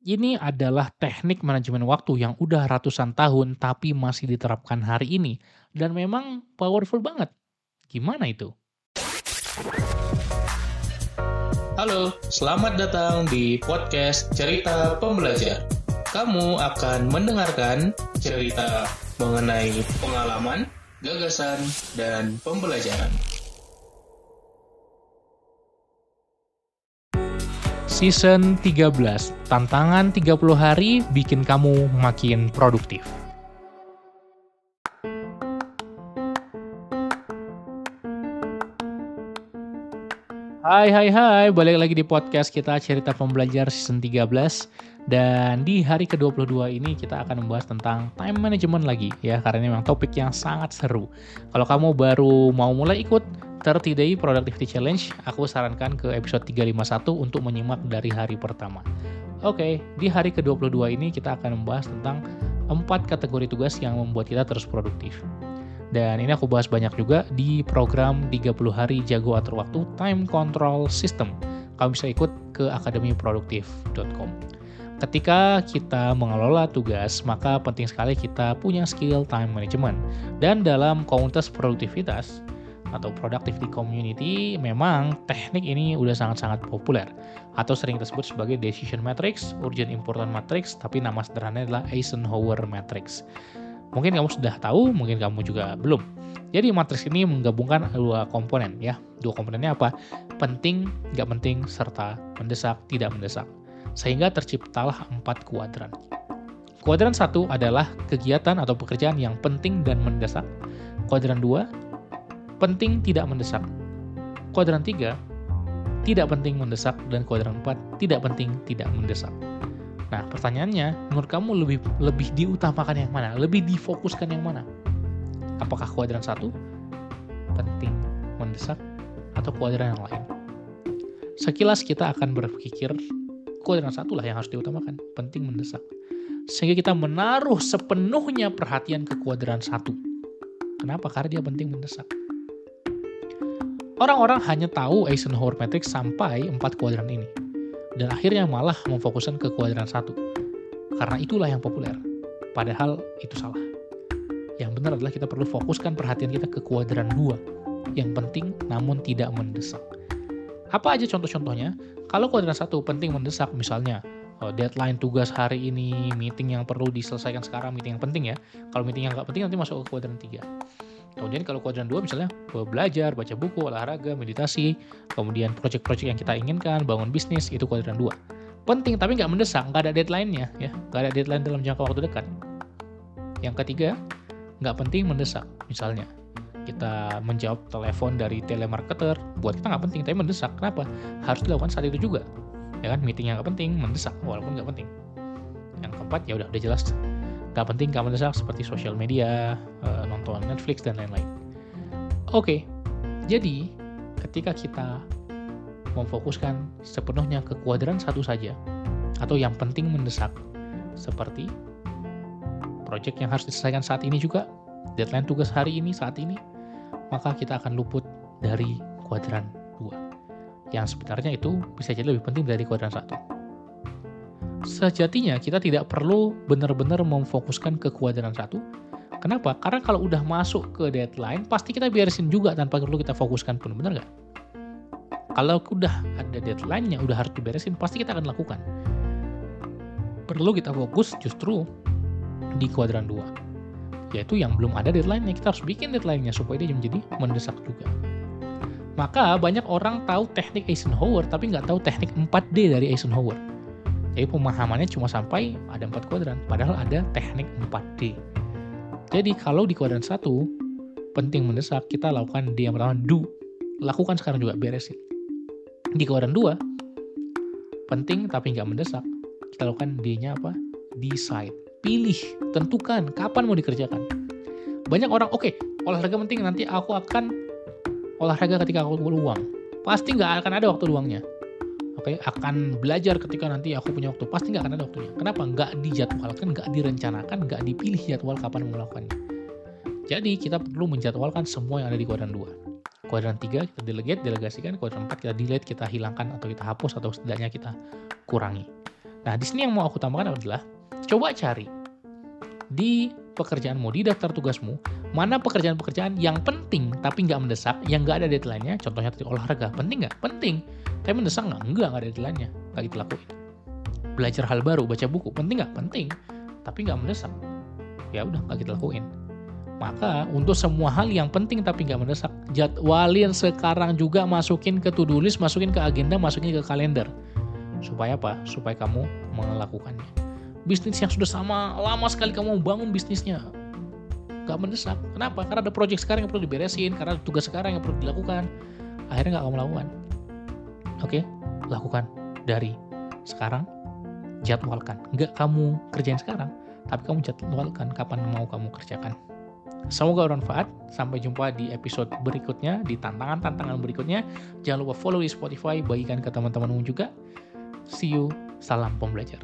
Ini adalah teknik manajemen waktu yang udah ratusan tahun tapi masih diterapkan hari ini dan memang powerful banget. Gimana itu? Halo, selamat datang di podcast Cerita Pembelajar. Kamu akan mendengarkan cerita mengenai pengalaman, gagasan, dan pembelajaran. Season 13, tantangan 30 hari bikin kamu makin produktif. Hai hai hai, balik lagi di podcast kita Cerita Pembelajar season 13 dan di hari ke-22 ini kita akan membahas tentang time management lagi ya karena ini memang topik yang sangat seru. Kalau kamu baru mau mulai ikut 30 Day Productivity Challenge, aku sarankan ke episode 351 untuk menyimak dari hari pertama. Oke, di hari ke-22 ini kita akan membahas tentang empat kategori tugas yang membuat kita terus produktif. Dan ini aku bahas banyak juga di program 30 hari jago atur waktu Time Control System. Kamu bisa ikut ke akademiproduktif.com. Ketika kita mengelola tugas, maka penting sekali kita punya skill time management. Dan dalam komunitas produktivitas, atau productivity community memang teknik ini udah sangat-sangat populer atau sering disebut sebagai decision matrix, urgent important matrix, tapi nama sederhananya adalah Eisenhower matrix. Mungkin kamu sudah tahu, mungkin kamu juga belum. Jadi matriks ini menggabungkan dua komponen ya. Dua komponennya apa? Penting, nggak penting, serta mendesak, tidak mendesak. Sehingga terciptalah empat kuadran. Kuadran satu adalah kegiatan atau pekerjaan yang penting dan mendesak. Kuadran dua penting tidak mendesak. Kuadran 3, tidak penting mendesak, dan kuadran 4, tidak penting tidak mendesak. Nah, pertanyaannya, menurut kamu lebih lebih diutamakan yang mana? Lebih difokuskan yang mana? Apakah kuadran 1, penting mendesak, atau kuadran yang lain? Sekilas kita akan berpikir kuadran satu lah yang harus diutamakan, penting mendesak. Sehingga kita menaruh sepenuhnya perhatian ke kuadran satu. Kenapa? Karena dia penting mendesak. Orang-orang hanya tahu Eisenhower Matrix sampai empat kuadran ini. Dan akhirnya malah memfokuskan ke kuadran satu. Karena itulah yang populer. Padahal itu salah. Yang benar adalah kita perlu fokuskan perhatian kita ke kuadran dua. Yang penting namun tidak mendesak. Apa aja contoh-contohnya? Kalau kuadran satu penting mendesak misalnya deadline tugas hari ini, meeting yang perlu diselesaikan sekarang, meeting yang penting ya. Kalau meeting yang nggak penting nanti masuk ke kuadran 3. Kemudian kalau kuadran 2 misalnya belajar, baca buku, olahraga, meditasi, kemudian proyek-proyek yang kita inginkan, bangun bisnis, itu kuadran 2. Penting tapi nggak mendesak, nggak ada deadline-nya ya, nggak ada deadline dalam jangka waktu dekat. Yang ketiga, nggak penting mendesak. Misalnya, kita menjawab telepon dari telemarketer, buat kita nggak penting, tapi mendesak. Kenapa? Harus dilakukan saat itu juga. Ya kan, meeting yang nggak penting, mendesak, walaupun nggak penting. Yang keempat, ya udah, udah jelas gak penting gak mendesak seperti sosial media, uh, nonton Netflix dan lain-lain. Oke, okay, jadi ketika kita memfokuskan sepenuhnya ke kuadran satu saja atau yang penting mendesak seperti proyek yang harus diselesaikan saat ini juga, deadline tugas hari ini saat ini, maka kita akan luput dari kuadran. Yang sebenarnya itu bisa jadi lebih penting dari kuadran satu sejatinya kita tidak perlu benar-benar memfokuskan ke kuadran satu. Kenapa? Karena kalau udah masuk ke deadline, pasti kita beresin juga tanpa perlu kita fokuskan pun, benar nggak? Kalau udah ada deadline-nya, udah harus diberesin, pasti kita akan lakukan. Perlu kita fokus justru di kuadran 2. Yaitu yang belum ada deadline-nya, kita harus bikin deadline-nya supaya dia menjadi mendesak juga. Maka banyak orang tahu teknik Eisenhower, tapi nggak tahu teknik 4D dari Eisenhower. Jadi pemahamannya cuma sampai ada empat kuadran, padahal ada teknik 4D. Jadi kalau di kuadran satu penting mendesak, kita lakukan D yang pertama do. Lakukan sekarang juga beresin. Di kuadran 2 penting tapi nggak mendesak, kita lakukan D-nya apa? Decide. Pilih, tentukan kapan mau dikerjakan. Banyak orang, oke, okay, olahraga penting nanti aku akan olahraga ketika aku luang. Pasti nggak akan ada waktu luangnya. Oke okay, akan belajar ketika nanti aku punya waktu. Pasti nggak akan ada waktunya. Kenapa? Nggak dijadwalkan nggak direncanakan nggak dipilih jadwal kapan melakukannya. Jadi kita perlu menjadwalkan semua yang ada di kuadran 2 kuadran 3 kita delegate delegasikan. Kuadran 4 kita delete kita hilangkan atau kita hapus atau setidaknya kita kurangi. Nah, di sini yang mau aku tambahkan adalah coba cari di pekerjaanmu, di daftar tugasmu, mana pekerjaan-pekerjaan yang penting tapi nggak mendesak, yang nggak ada deadline-nya, contohnya tadi olahraga, penting nggak? Penting. Tapi mendesak nggak? Enggak, nggak ada deadline-nya. Nggak gitu lakuin. Belajar hal baru, baca buku, penting nggak? Penting. Tapi nggak mendesak. Ya udah, nggak gitu lakuin. Maka untuk semua hal yang penting tapi nggak mendesak, jadwalin sekarang juga masukin ke to-do list, masukin ke agenda, masukin ke kalender. Supaya apa? Supaya kamu melakukannya. Bisnis yang sudah sama lama sekali kamu bangun bisnisnya, nggak mendesak. Kenapa? Karena ada project sekarang yang perlu diberesin, karena ada tugas sekarang yang perlu dilakukan. Akhirnya nggak kamu lakukan. Oke, lakukan dari sekarang. Jadwalkan. Nggak kamu kerjain sekarang, tapi kamu jadwalkan kapan mau kamu kerjakan. Semoga bermanfaat. Sampai jumpa di episode berikutnya, di tantangan-tantangan berikutnya. Jangan lupa follow di Spotify, bagikan ke teman-temanmu juga. See you, salam pembelajar.